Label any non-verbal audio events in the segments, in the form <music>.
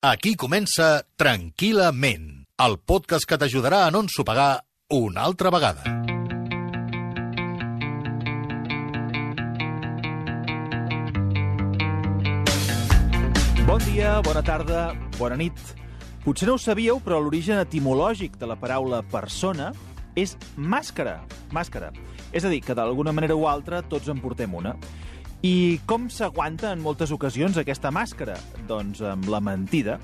Aquí comença Tranquil·lament, el podcast que t'ajudarà a no ensopegar una altra vegada. Bon dia, bona tarda, bona nit. Potser no ho sabíeu, però l'origen etimològic de la paraula persona és màscara. Màscara. És a dir, que d'alguna manera o altra tots en portem una. I com s'aguanta en moltes ocasions aquesta màscara? Doncs amb la mentida.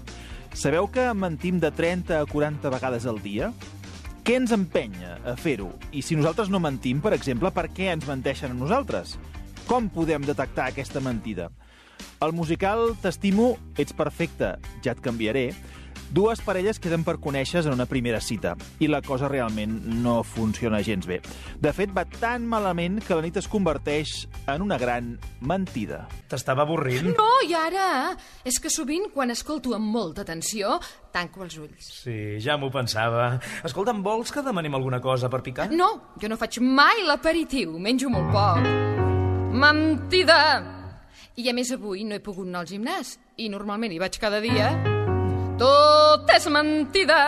Sabeu que mentim de 30 a 40 vegades al dia? Què ens empenya a fer-ho? I si nosaltres no mentim, per exemple, per què ens menteixen a nosaltres? Com podem detectar aquesta mentida? Al musical T'estimo, ets perfecte, ja et canviaré, dues parelles queden per conèixer en una primera cita i la cosa realment no funciona gens bé. De fet, va tan malament que la nit es converteix en una gran mentida. T'estava avorrint? No, i ara? És que sovint, quan escolto amb molta atenció, tanco els ulls. Sí, ja m'ho pensava. Escolta'm, vols que demanem alguna cosa per picar? No, jo no faig mai l'aperitiu, menjo molt poc. Mentida! I a més avui no he pogut anar al gimnàs, i normalment hi vaig cada dia. Tot és mentida!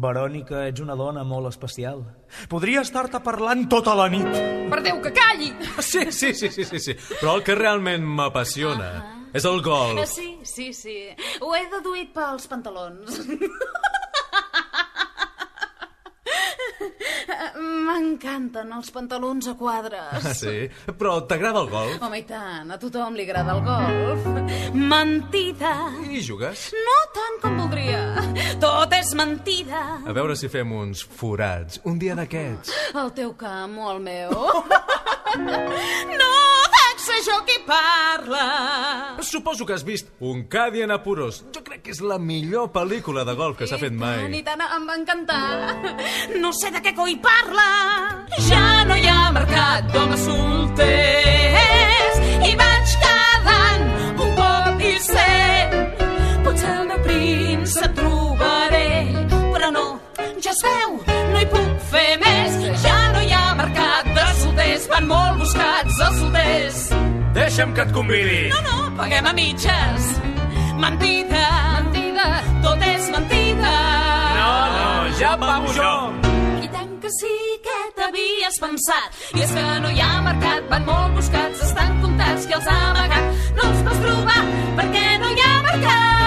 Verònica, ets una dona molt especial. Podria estar-te parlant tota la nit. Per Déu, que calli! Sí, sí, sí, sí, sí, sí. Però el que realment m'apassiona és el gol. Eh, Sí, sí, sí. Ho he deduït pels pantalons. M'encanten els pantalons a quadres. Ah, sí? Però t'agrada el gol? Home, i tant, a tothom li agrada el golf. Mentida. I jugues? No tant com voldria. Tot és mentida. A veure si fem uns forats. Un dia d'aquests. El teu camp o el meu. <laughs> No ser jo qui parla. Suposo que has vist Un Cadi en apuros. Jo crec que és la millor pel·lícula de golf que s'ha fet mai. i tant, em va encantar. No sé de què coi parla. Ja no hi ha mercat d'homes solters i vaig quedant un cop i cent. Potser el meu príncep trobaré, però no, ja es veu, no hi puc fer més. Ja no hi ha mercat de solters, van molt buscats els solters. Deixa'm que et convidi. No, no, paguem a mitges. Mentida, Mentida! tot és mentida. No, no, ja pago jo. I tant que sí que t'havies pensat. I és que no hi ha mercat, van molt buscats, estan comptats, que els ha amagat. No els pots trobar perquè no hi ha mercat.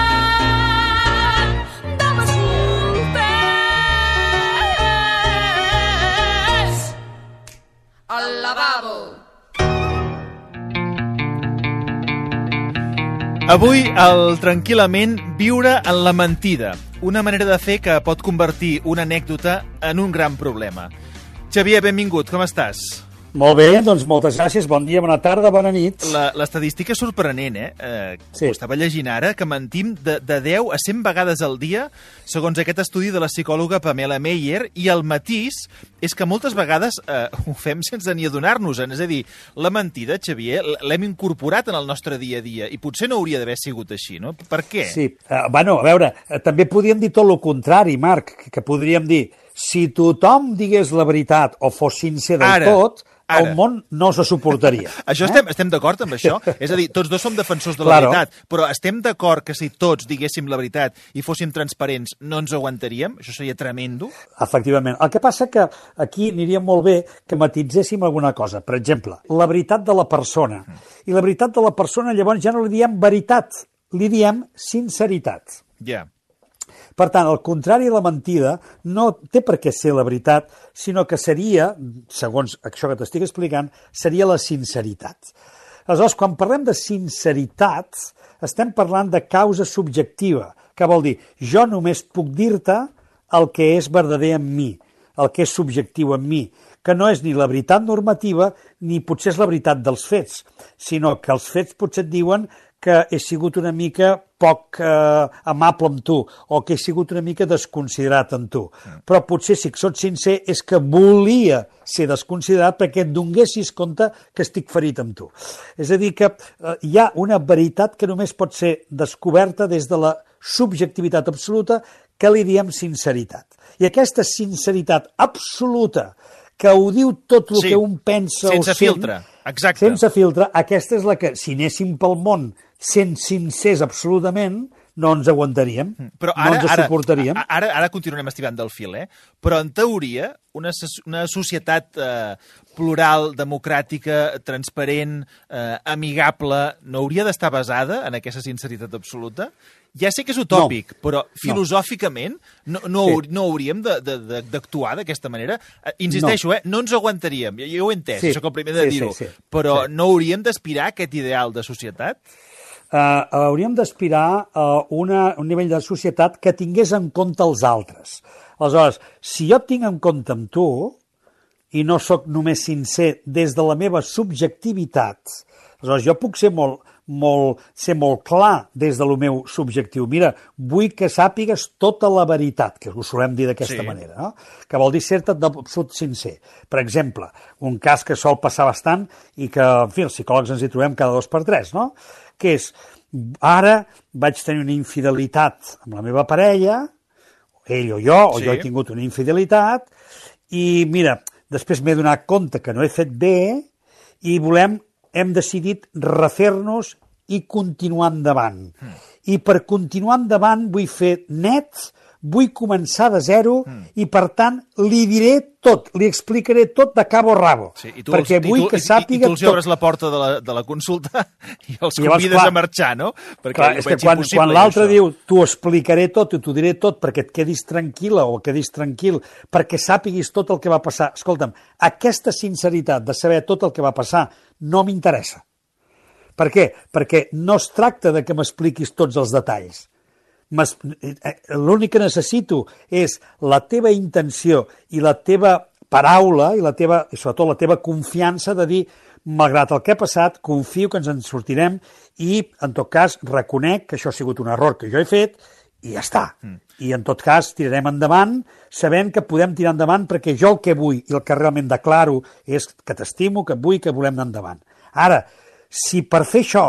Al lavabo! Avui, el tranquil·lament viure en la mentida, una manera de fer que pot convertir una anècdota en un gran problema. Xavier, benvingut, com estàs? Molt bé, doncs moltes gràcies. Bon dia, bona tarda, bona nit. La- L'estadística és sorprenent, eh? eh Sí. Ho estava llegint ara, que mentim de, de 10 a 100 vegades al dia, segons aquest estudi de la psicòloga Pamela Meyer, i el matís és que moltes vegades eh, ho fem sense ni adonar-nos-en. És a dir, la mentida, Xavier, l'hem incorporat en el nostre dia a dia, i potser no hauria d'haver sigut així, no? Per què? Sí, uh, bueno, a veure, uh, també podríem dir tot el contrari, Marc, que, que podríem dir, si tothom digués la veritat o fos sincer del Ara, tot, ara. el món no se suportaria. <laughs> Això estem, estem d'acord amb això? <laughs> És a dir, tots dos som defensors de la Claro. veritat, però estem d'acord que si tots diguéssim la veritat i fóssim transparents no ens aguantaríem? Això seria tremendo? Efectivament. El que passa que aquí aniria molt bé que matitzéssim alguna cosa. Per exemple, la veritat de la persona. I la veritat de la persona llavors ja no li diem veritat, li diem sinceritat. Ja. Per tant, el contrari de la mentida no té per què ser la veritat, sinó que seria, segons això que t'estic explicant, seria la sinceritat. Aleshores, quan parlem de sinceritat, estem parlant de causa subjectiva, que vol dir, jo només puc dir-te el que és verdader en mi, el que és subjectiu en mi, que no és ni la veritat normativa ni potser és la veritat dels fets, sinó que els fets potser et diuen que he sigut una mica poc eh, amable amb tu o que he sigut una mica desconsiderat amb tu. Però potser, si sóc sincer, és que volia ser desconsiderat perquè et donessis compte que estic ferit amb tu. És a dir, que eh, hi ha una veritat que només pot ser descoberta des de la subjectivitat absoluta que li diem sinceritat. I aquesta sinceritat absoluta que ho diu tot el Sí, que un pensa sense o sent, filtre, exacte. sense filtre, aquesta és la que, si anéssim pel món sent sincers absolutament, no ens aguantaríem, Però no ara, ens ara, suportaríem. a- ara, ara continuarem estivant del fil, eh? Però en teoria, una, una societat eh, plural, democràtica, transparent, eh, amigable, no hauria d'estar basada en aquesta sinceritat absoluta? Ja sé que és utòpic, però filosòficament no, no, Sí. sí. no hauríem de- de- de- d'actuar d'aquesta manera. Eh, Insisteixo, eh? no ens aguantaríem, jo, jo ho he entès, Sí. sóc el primer de Sí, dir-ho, sí, sí. però Sí. no hauríem d'aspirar a aquest ideal de societat? Eh, hauríem d'aspirar a una, un nivell de societat que tingués en compte els altres. Aleshores, si jo tinc en compte amb tu, i no sóc només sincer des de la meva subjectivitat, aleshores jo puc ser molt, molt, ser molt clar des de lo meu subjectiu. Mira, vull que sàpigues tota la veritat, que ho solem dir d'aquesta Sí. manera, no? que vol dir ser-te d'absolut sincer. Per exemple, un cas que sol passar bastant i que, en fi, els psicòlegs ens hi trobem cada dos per tres, no? Que és, ara vaig tenir una infidelitat amb la meva parella, ell o jo, o Sí. jo he tingut una infidelitat, i mira, després m'he donat compte que no he fet bé i volem, hem decidit refer-nos i continuar endavant. Mm. I per continuar endavant vull fer net, vull començar de zero mm. i, per tant, li diré tot, li explicaré tot de cabo a rabo, Sí, i tu perquè els, vull i tu, que sàpiga i tu els tot. obres la porta de la, de la consulta <laughs> i els I llavors, convides clar, a marxar, no? Perquè Clar, és que quan, quan l'altre diu t'ho explicaré tot i t'ho diré tot perquè et quedis tranquil·la o quedis tranquil, perquè sàpiguis tot el que va passar. Escolta'm, aquesta sinceritat de saber tot el que va passar no m'interessa. Per què? Perquè no es tracta de que m'expliquis tots els detalls. Eh, eh, L'únic que necessito és la teva intenció i la teva paraula i, la teva, i sobretot la teva confiança de dir malgrat el que ha passat, confio que ens en sortirem i, en tot cas, reconec que això ha sigut un error que jo he fet i ja està. Mm. I, en tot cas, tirarem endavant sabent que podem tirar endavant perquè jo el que vull i el que realment declaro és que t'estimo, que vull, que volem anar endavant. Ara, si per fer això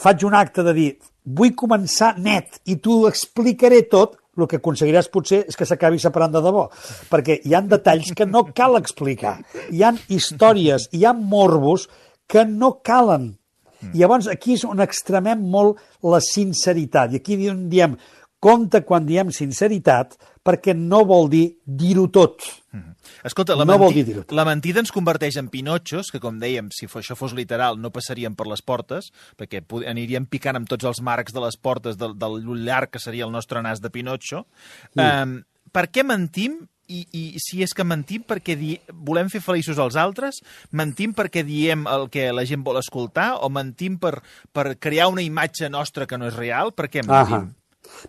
faig un acte de dir vull començar net i t'ho explicaré tot, el que aconseguiràs potser és que s'acabi separant de debò, perquè hi han detalls que no cal explicar. Hi han històries, hi ha morbos que no calen. I llavors aquí és on extremem molt la sinceritat. I aquí diem compte quan diem sinceritat, perquè no vol dir dir-ho tot. Escolta, la, No menti dir dir-ho tot. la mentida ens converteix en pinotxos, que com dèiem, si això fos literal, no passarien per les portes, perquè aniríem picant amb tots els marcs de les portes del, del llarg que seria el nostre nas de pinotxo. Um, per què mentim? I, I si és que mentim perquè di... volem fer feliços als altres, mentim perquè diem el que la gent vol escoltar, o mentim per, per crear una imatge nostra que no és real? Per què mentim? Ahà.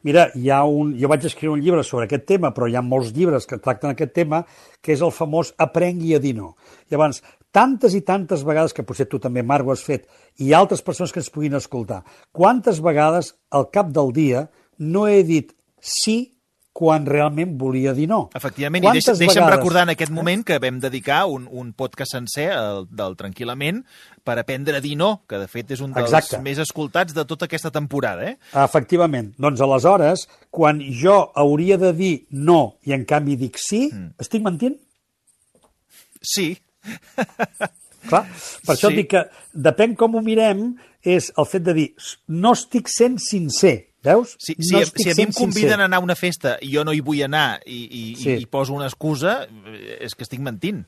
Mira, hi ha un, jo vaig escriure un llibre sobre aquest tema, però hi ha molts llibres que tracten aquest tema, que és el famós Aprengui a dir no. Llavors, tantes i tantes vegades, que potser tu també, Marc, ho has fet, i altres persones que ens puguin escoltar, quantes vegades al cap del dia no he dit sí quan realment volia dir no? Efectivament, i deixa, Quantes deixa'm vegades? recordar en aquest moment que vam dedicar un, un podcast sencer el, del Tranquil·lament per aprendre a dir no, que de fet és un dels Exacte. més escoltats de tota aquesta temporada. Eh? Efectivament. Doncs aleshores, quan jo hauria de dir no i en canvi dic sí, mm. estic mentint? Sí, <laughs> Clar, per això Sí. dic que depèn com ho mirem, és el fet de dir no estic sent sincer, veus? si, si, no si a mi em conviden a anar a una festa i jo no hi vull anar i, i, Sí. i, poso una excusa, eh, és que estic mentint.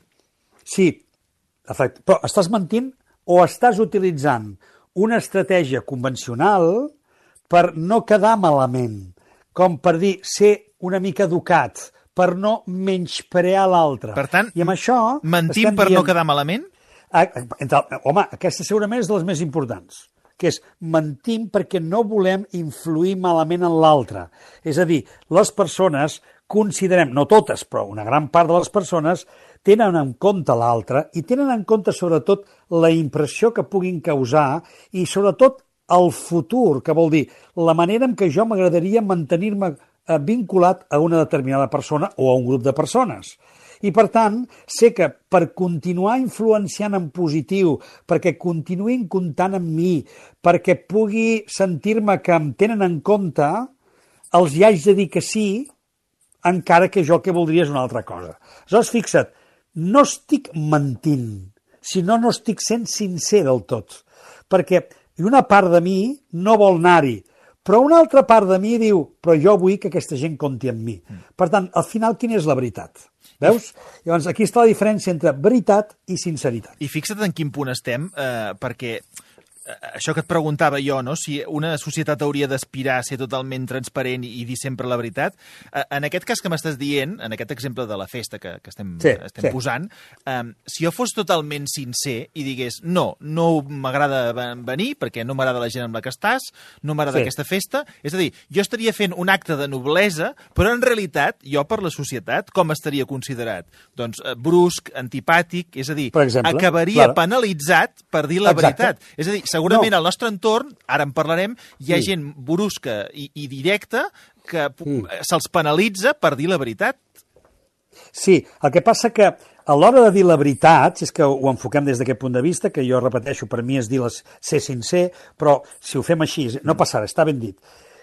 Sí, efecte. però estàs mentint o estàs utilitzant una estratègia convencional per no quedar malament, com per dir ser una mica educat, per no menysprear l'altre. Per tant, I amb això... mentim per no dient- quedar malament? Ah, Entre, home, aquesta segurament és de les més importants, que és mentim perquè no volem influir malament en l'altre. És a dir, les persones considerem, no totes, però una gran part de les persones tenen en compte l'altre i tenen en compte sobretot la impressió que puguin causar i sobretot el futur, que vol dir la manera en què jo m'agradaria mantenir-me eh, vinculat a una determinada persona o a un grup de persones. I, per tant, sé que per continuar influenciant en positiu, perquè continuïn comptant amb mi, perquè pugui sentir-me que em tenen en compte, els hi haig de dir que sí, encara que jo el que voldria és una altra cosa. Aleshores, fixa't, no estic mentint, sinó no estic sent sincer del tot. Perquè una part de mi no vol anar-hi, Però una altra part de mi diu, però jo vull que aquesta gent compti amb mi. Per tant, al final, quina és la veritat? Veus? Llavors, aquí està la diferència entre veritat i sinceritat. I fixa't en quin punt estem, eh, perquè això que et preguntava jo, no? si una societat hauria d'aspirar a ser totalment transparent i, dir sempre la veritat, eh, en aquest cas que m'estàs dient, en aquest exemple de la festa que, que estem, Sí, estem sí. posant, eh, si jo fos totalment sincer i digués no, no m'agrada ve- venir perquè no m'agrada la gent amb la que estàs, no m'agrada Sí. aquesta festa, és a dir, jo estaria fent un acte de noblesa, però en realitat, jo per la societat, com estaria considerat? Doncs eh, brusc, antipàtic, és a dir, acabaria claro. penalitzat per dir la Exacte. veritat. És a dir, segurament No. al nostre entorn, ara en parlarem, hi ha Sí. gent brusca i, i directa que Mm. se'ls penalitza per dir la veritat. Sí, el que passa que a l'hora de dir la veritat, si és que ho enfoquem des d'aquest punt de vista, que jo repeteixo, per mi és dir les, ser sincer, però si ho fem així, no passarà, està ben dit.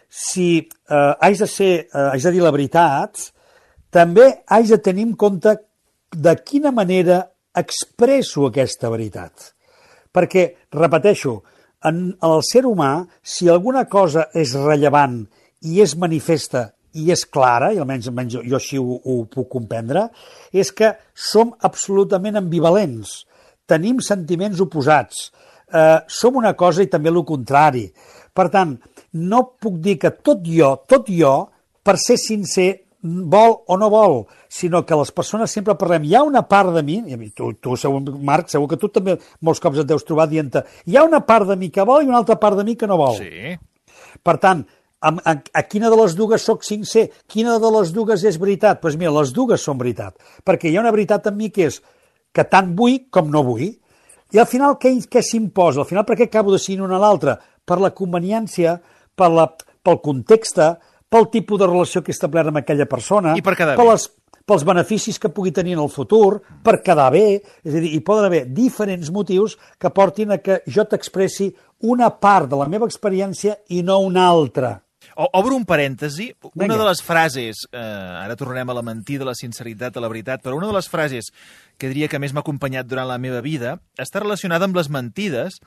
Si eh, haig, de ser, eh, haig de dir la veritat, també haig de tenir en compte de quina manera expresso aquesta veritat. Perquè, repeteixo, en el ser humà, si alguna cosa és rellevant i és manifesta i és clara, i almenys, almenys jo, jo així ho, ho puc comprendre, és que som absolutament ambivalents, tenim sentiments oposats, eh, som una cosa i també el contrari. Per tant, no puc dir que tot jo, tot jo, per ser sincer, vol o no vol, sinó que les persones sempre parlem, hi ha una part de mi, i tu, tu segur, Marc, segur que tu també molts cops et deus trobar dient hi ha una part de mi que vol i una altra part de mi que no vol. Sí. Per tant, a, a, a quina de les dues sóc sincer? Quina de les dues és veritat? Doncs pues mira, les dues són veritat, perquè hi ha una veritat en mi que és que tant vull com no vull. I al final què, què s'imposa? Al final per què acabo decidint una a l'altra? Per la conveniència, per la, pel context, pel tipus de relació que he establert amb aquella persona, I per quedar per les, pels beneficis que pugui tenir en el futur, per quedar bé, és a dir, hi poden haver diferents motius que portin a que jo t'expressi una part de la meva experiència i no una altra. O, obro un parèntesi. Una Vinga. de les frases, eh, ara tornarem a la mentida, la sinceritat, a la veritat, però una de les frases que diria que més m'ha acompanyat durant la meva vida està relacionada amb les mentides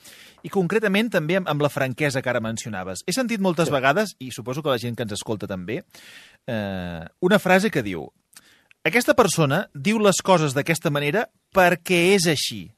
i concretament també amb, amb la franquesa que ara mencionaves. He sentit moltes sí. vegades, i suposo que la gent que ens escolta també, eh, una frase que diu aquesta persona diu les coses d'aquesta manera perquè és així,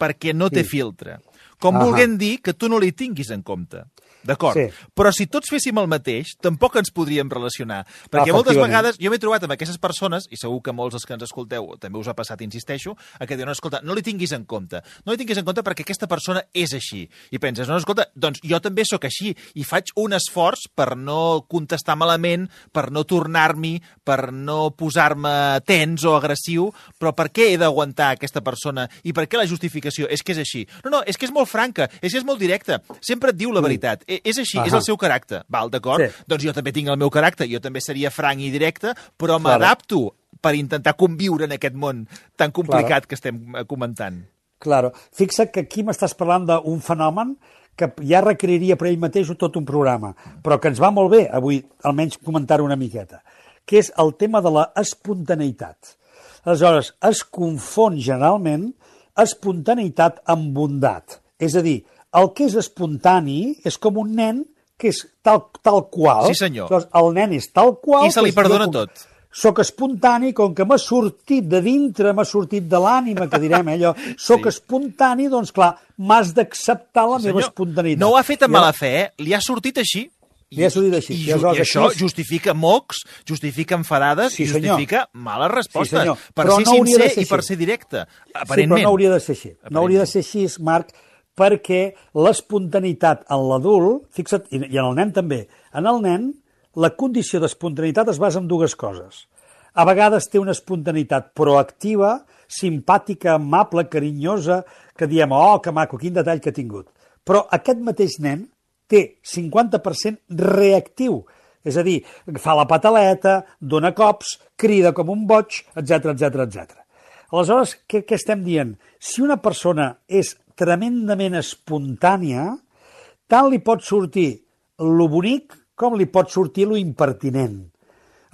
perquè no té Sí. filtre. Com Ahà. volguem dir que tu no li tinguis en compte. D'acord. Sí. Però si tots féssim el mateix, tampoc ens podríem relacionar. Perquè moltes Efectivament. vegades jo m'he trobat amb aquestes persones, i segur que molts dels que ens escolteu també us ha passat, insisteixo, a que diuen, no, escolta, no li tinguis en compte. No li tinguis en compte perquè aquesta persona és així. I penses, no, escolta, doncs jo també sóc així i faig un esforç per no contestar malament, per no tornar-m'hi, per no posar-me tens o agressiu, però per què he d'aguantar aquesta persona i per què la justificació és que és així? No, no, és que és molt franca, és que és molt directa, sempre et diu la veritat. E- És així, és Ahà. el seu caràcter. Val, d'acord? Sí. Doncs jo també tinc el meu caràcter, jo també seria franc i directe, però Claro. m'adapto per intentar conviure en aquest món tan complicat que estem eh, comentant. Claro. Fixa't que aquí m'estàs parlant d'un fenomen que ja requeriria per ell mateix tot un programa, però que ens va molt bé avui, almenys comentar-ho una miqueta, que és el tema de la espontaneïtat. Aleshores, es confon generalment espontaneïtat amb bondat. És a dir, el que és espontani és com un nen que és tal, tal qual. Sí, senyor. Aleshores, el nen és tal qual... I se li doncs perdona tot. Soc espontani, com que m'ha sortit de dintre, m'ha sortit de l'ànima, que direm, eh, allò, soc <laughs> Sí. espontani, doncs clar, m'has d'acceptar la meva Senyor, espontaneïtat. no ho ha fet amb mala fe, eh? li ha sortit així. Li ha sortit així. I, I i això és- justifica mocs, justifica enfadades Sí, i justifica males respostes. senyor. Per Però ser no sincer ser i per ser directe. Sí, però Aparentment. no hauria de ser així. No hauria de ser així, Marc, perquè l'espontaneïtat en l'adult, fixa't, i en el nen també, en el nen la condició d'espontaneïtat es basa en dues coses. A vegades té una espontaneïtat proactiva, simpàtica, amable, carinyosa, que diem, oh, que maco, quin detall que ha tingut. Però aquest mateix nen té 50% reactiu, és a dir, fa la pataleta, dona cops, crida com un boig, etc etc etc. Aleshores, què, què estem dient? Si una persona és tremendament espontània, tant li pot sortir lo bonic com li pot sortir lo impertinent.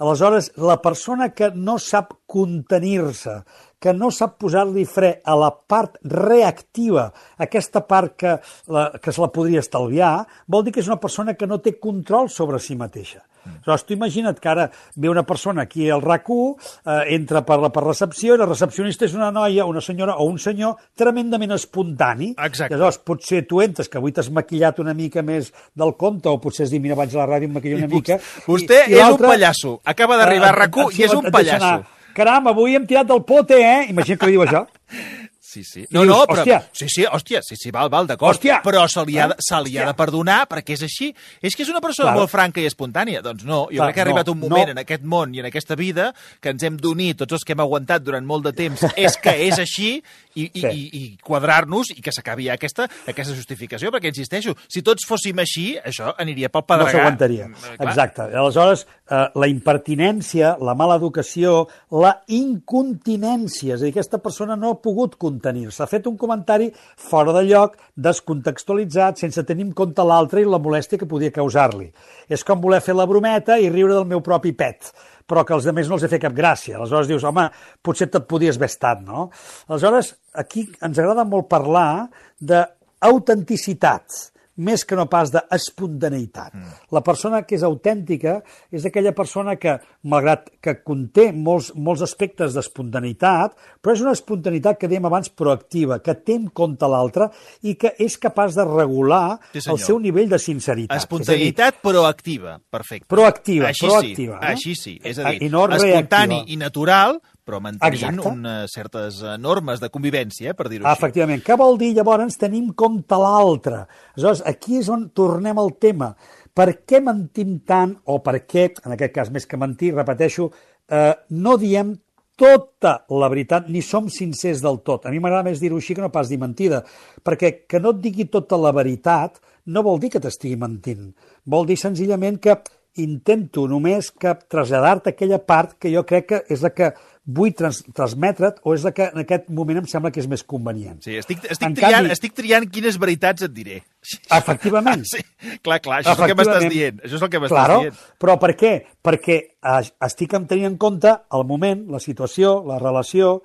Aleshores, la persona que no sap contenir-se, que no sap posar-li fre a la part reactiva, aquesta part que, la, que se la podria estalviar, vol dir que és una persona que no té control sobre si mateixa. Aleshores, tu imagina't que ara ve una persona aquí al RAC1, eh, entra per la per recepció, i la recepcionista és una noia, una senyora o un senyor tremendament espontani. Exacte. I aleshores, potser tu entres, que avui t'has maquillat una mica més del compte, o potser has dit, mira, vaig a la ràdio i em maquillo una mica. Vostè I- i és un pallasso. Acaba d'arribar a Eh, RAC1 sí, i és un anar. Caram, avui hem tirat del pote, eh? Imagina't que li diu això. <laughs> Sí, sí. No, no, però... hòstia. Sí, sí, hòstia, sí, sí, val, val, d'acord. Però se li, ha, de- se li ha de perdonar perquè és així. És que és una persona Clar. molt franca i espontània. Doncs no, jo Clar, crec que ha arribat no, un moment no. en aquest món i en aquesta vida que ens hem d'unir tots els que hem aguantat durant molt de temps. <laughs> és que és així i, i, Sí. i, i quadrar-nos i que s'acabi ja aquesta, aquesta justificació, perquè insisteixo, si tots fóssim així, això aniria pel no pedregar. s'aguantaria. Mm. Exacte. Aleshores, eh, la impertinència, la mala educació, la incontinència, és a dir, aquesta persona no ha pogut contenir-se. Ha fet un comentari fora de lloc, descontextualitzat, sense tenir en compte l'altre i la molèstia que podia causar-li. És com voler fer la brometa i riure del meu propi pet però que als altres no els he fet cap gràcia. Aleshores dius, home, potser te't podies haver estat, no? Aleshores, aquí ens agrada molt parlar d'autenticitat, més que no pas d'espontaneïtat. Mm. La persona que és autèntica és aquella persona que, malgrat que conté molts, molts aspectes d'espontaneïtat, però és una espontaneïtat que dèiem abans proactiva, que té en compte l'altre i que és capaç de regular Sí, senyor. el seu nivell de sinceritat. A dir, Espontaneïtat proactiva, perfecte. Proactiva, Així proactiva, Sí, eh? Així sí, és a dir, I no espontani reactiva. i natural, però mantenint Exacte. unes certes eh, normes de convivència, eh, per dir-ho així. efectivament. Què vol dir, llavors, tenim en compte l'altre? Aleshores, aquí és on tornem al tema. Per què mentim tant, o per què, en aquest cas més que mentir, repeteixo, eh, no diem tota la veritat, ni som sincers del tot. A mi m'agrada més dir-ho així que no pas dir mentida, perquè que no et digui tota la veritat no vol dir que t'estigui mentint. Vol dir senzillament que intento només que traslladar-te aquella part que jo crec que és la que vull trans transmetre't o és la que en aquest moment em sembla que és més convenient. Sí, estic, estic, En triant, canvi- estic triant quines veritats et diré. Efectivament. <laughs> Sí, clar, clar, això és el que m'estàs dient. Això és el que m'estàs claro, dient. Però per què? Perquè eh, estic en tenint en compte el moment, la situació, la relació,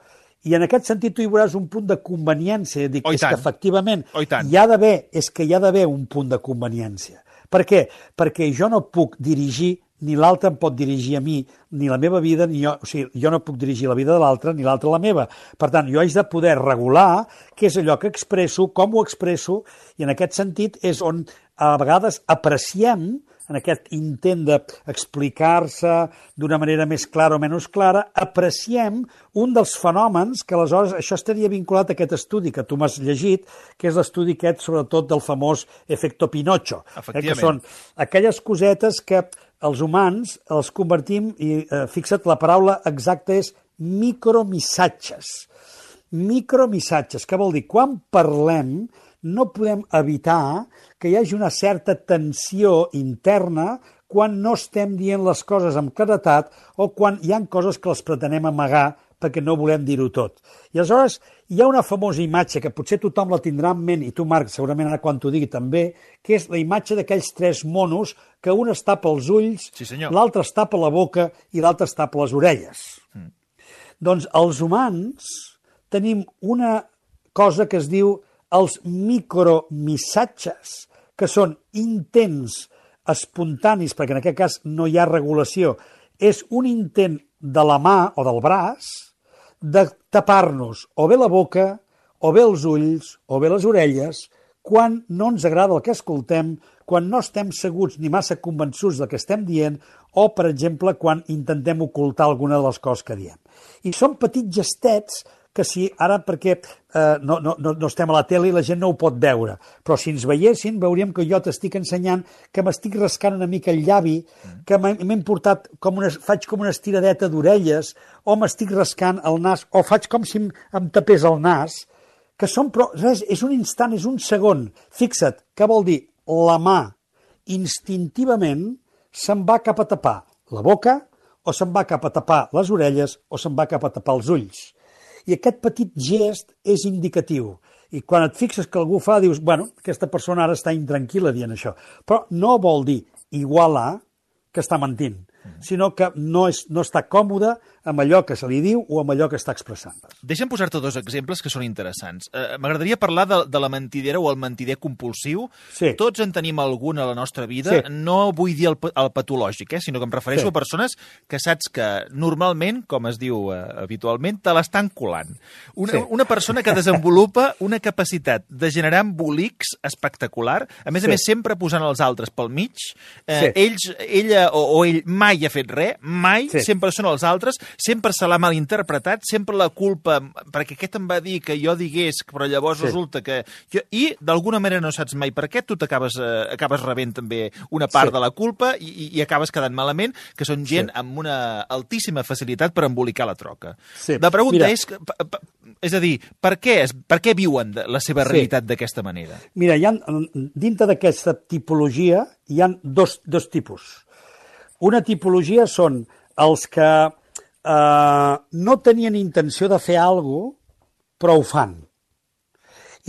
i en aquest sentit tu hi veuràs un punt de conveniència. Dic, Oh, és que tant. efectivament Oh, hi ha d'haver, és que hi ha d'haver un punt de conveniència. Per què? Perquè jo no puc dirigir ni l'altre em pot dirigir a mi, ni la meva vida, ni jo, o sigui, jo no puc dirigir la vida de l'altre, ni l'altre la meva. Per tant, jo haig de poder regular què és allò que expresso, com ho expresso, i en aquest sentit és on a vegades apreciem en aquest intent d'explicar-se d'una manera més clara o menys clara, apreciem un dels fenòmens que aleshores això estaria vinculat a aquest estudi que tu m'has llegit, que és l'estudi aquest sobretot del famós efecto Pinocho, eh, que són aquelles cosetes que els humans els convertim, i eh, fixa't, la paraula exacta és micromissatges. Micromissatges, què vol dir? Quan parlem no podem evitar que hi hagi una certa tensió interna quan no estem dient les coses amb claretat o quan hi han coses que les pretenem amagar perquè no volem dir-ho tot. I aleshores hi ha una famosa imatge que potser tothom la tindrà en ment, i tu, Marc, segurament ara quan t'ho digui també, que és la imatge d'aquells tres monos que un es tapa els ulls, Sí, l'altre es tapa la boca i l'altre es tapa les orelles. Mm. Doncs els humans tenim una cosa que es diu els micromissatges, que són intents espontanis, perquè en aquest cas no hi ha regulació, és un intent de la mà o del braç de tapar-nos o bé la boca, o bé els ulls, o bé les orelles, quan no ens agrada el que escoltem, quan no estem segurs ni massa convençuts del que estem dient, o, per exemple, quan intentem ocultar alguna de les coses que diem. I són petits gestets que si ara perquè eh, no, no, no estem a la tele i la gent no ho pot veure, però si ens veiessin veuríem que jo t'estic ensenyant que m'estic rascant una mica el llavi, que m'he m'he portat com una, faig com una estiradeta d'orelles, o m'estic rascant el nas, o faig com si em, em tapés el nas, que són, però res, és un instant, és un segon. Fixa't, què vol dir? La mà instintivament se'n va cap a tapar la boca, o se'n va cap a tapar les orelles, o se'n va cap a tapar els ulls. I aquest petit gest és indicatiu. I quan et fixes que algú fa, dius, bueno, aquesta persona ara està intranquil·la dient això. Però no vol dir igual a que està mentint, sinó que no, és, no està còmode amb allò que se li diu o amb allò que està expressant. Deixa'm posar-te dos exemples que són interessants. Eh, M'agradaria parlar de, de la mentidera o el mentider compulsiu. Sí. Tots en tenim algun a la nostra vida. Sí. No vull dir el, el patològic, eh, sinó que em refereixo Sí. a persones que saps que normalment, com es diu eh, habitualment, te l'estan colant. Una, Sí. una persona que desenvolupa una capacitat de generar embolics espectacular, a més Sí. a més sempre posant els altres pel mig. Eh, Sí. Ells, ella o, o ell mai ha fet res, mai, Sí. sempre són els altres, sempre se l'ha malinterpretat, sempre la culpa, perquè aquest em va dir que jo digués, però llavors Sí. resulta que... Jo, I d'alguna manera no saps mai per què, tu t'acabes eh, acabes rebent també una part Sí. de la culpa i, i, i acabes quedant malament, que són gent Sí. amb una altíssima facilitat per embolicar la troca. Sí. La pregunta Mira. és, que- és a dir, per què, es, per què viuen la seva Sí. realitat d'aquesta manera? Mira, hi ha, dintre d'aquesta tipologia hi han dos, dos tipus. Una tipologia són els que eh, no tenien intenció de fer alguna cosa, però ho fan.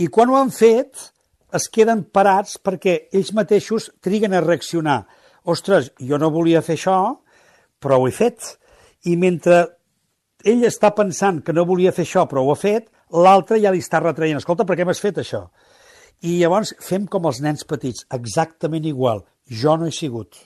I quan ho han fet, es queden parats perquè ells mateixos triguen a reaccionar. Ostres, jo no volia fer això, però ho he fet. I mentre ell està pensant que no volia fer això, però ho ha fet, l'altre ja li està retraient. Escolta, per què m'has fet això? I llavors fem com els nens petits, exactament igual. Jo no he sigut.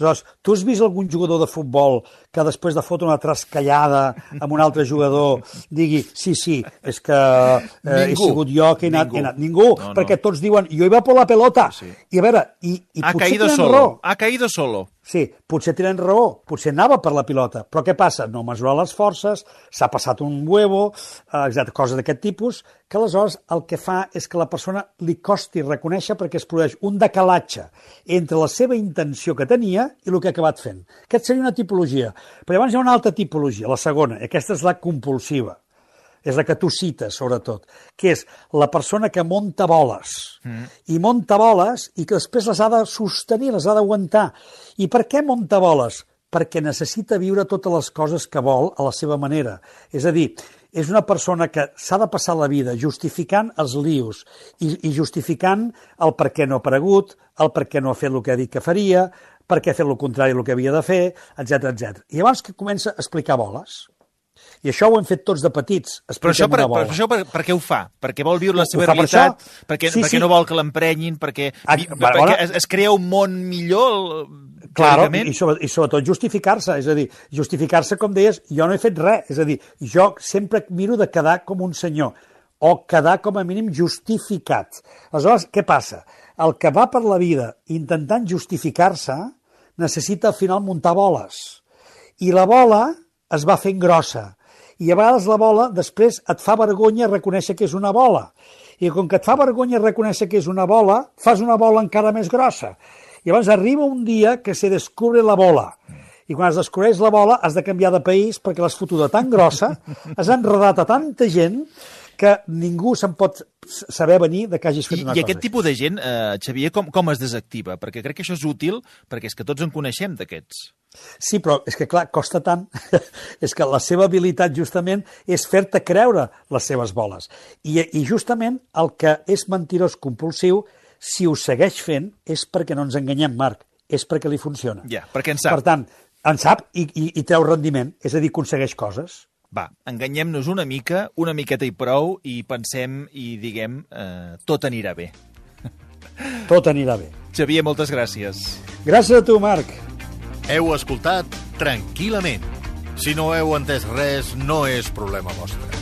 Aleshores, tu has vist algun jugador de futbol que després de fotre una trascallada amb un altre jugador digui, sí, sí, és que eh, he sigut jo que he anat... Ningú. He anat. Ningú, No, no. perquè tots diuen, jo iba por la pelota. Sí. I a veure, i, i Ha potser caído tenen solo, raó. ha caído solo. Sí, potser tenen raó, potser anava per la pilota, però què passa? No mesura les forces, s'ha passat un huevo, eh, exacte, coses d'aquest tipus, que aleshores el que fa és que la persona li costi reconèixer perquè es produeix un decalatge entre la seva intenció que tenia i el que ha acabat fent. Aquest seria una tipologia. Però llavors hi ha una altra tipologia, la segona, i aquesta és la compulsiva és la que tu cites, sobretot, que és la persona que monta boles. Mm. I monta boles i que després les ha de sostenir, les ha d'aguantar. I per què monta boles? Perquè necessita viure totes les coses que vol a la seva manera. És a dir, és una persona que s'ha de passar la vida justificant els lius i, i justificant el per què no ha aparegut, el per què no ha fet el que ha dit que faria, per què ha fet el contrari del que havia de fer, etc etc. I llavors que comença a explicar boles. I això ho hem fet tots de petits. Però això, per, per, això per, per què ho fa? Perquè vol viure la Ho seva per realitat? això? Perquè, Sí, perquè sí. no vol que l'emprenyin? Perquè, vi- va, perquè bona. es, es crea un món millor? Claro, i, sobre, i sobretot justificar-se, és a dir, justificar-se, com deies, jo no he fet res, és a dir, jo sempre miro de quedar com un senyor, o quedar com a mínim justificat. Aleshores, què passa? El que va per la vida intentant justificar-se necessita al final muntar boles. I la bola es va fent grossa. I a vegades la bola després et fa vergonya reconèixer que és una bola. I com que et fa vergonya reconèixer que és una bola, fas una bola encara més grossa. I llavors arriba un dia que se descubre la bola. I quan es descobreix la bola has de canviar de país perquè l'has fotuda tan grossa, has enredat a tanta gent que ningú se'n pot saber venir de que hagis fet I, una I cosa aquest així. tipus de gent, eh, Xavier, com, com es desactiva? Perquè crec que això és útil, perquè és que tots en coneixem d'aquests. Sí, però és que, clar, costa tant. <laughs> és que la seva habilitat, justament, és fer-te creure les seves boles. I, I, justament, el que és mentirós compulsiu, si ho segueix fent, és perquè no ens enganyem, Marc. És perquè li funciona. Ja, perquè en sap. Per tant, en sap i, i, i treu rendiment. És a dir, aconsegueix coses. Va, enganyem-nos una mica, una miqueta i prou, i pensem i diguem eh, tot anirà bé. <laughs> Tot anirà bé. Xavier, moltes gràcies. Gràcies a tu, Marc. Heu escoltat tranquil·lament. Si no heu entès res, no és problema vostre.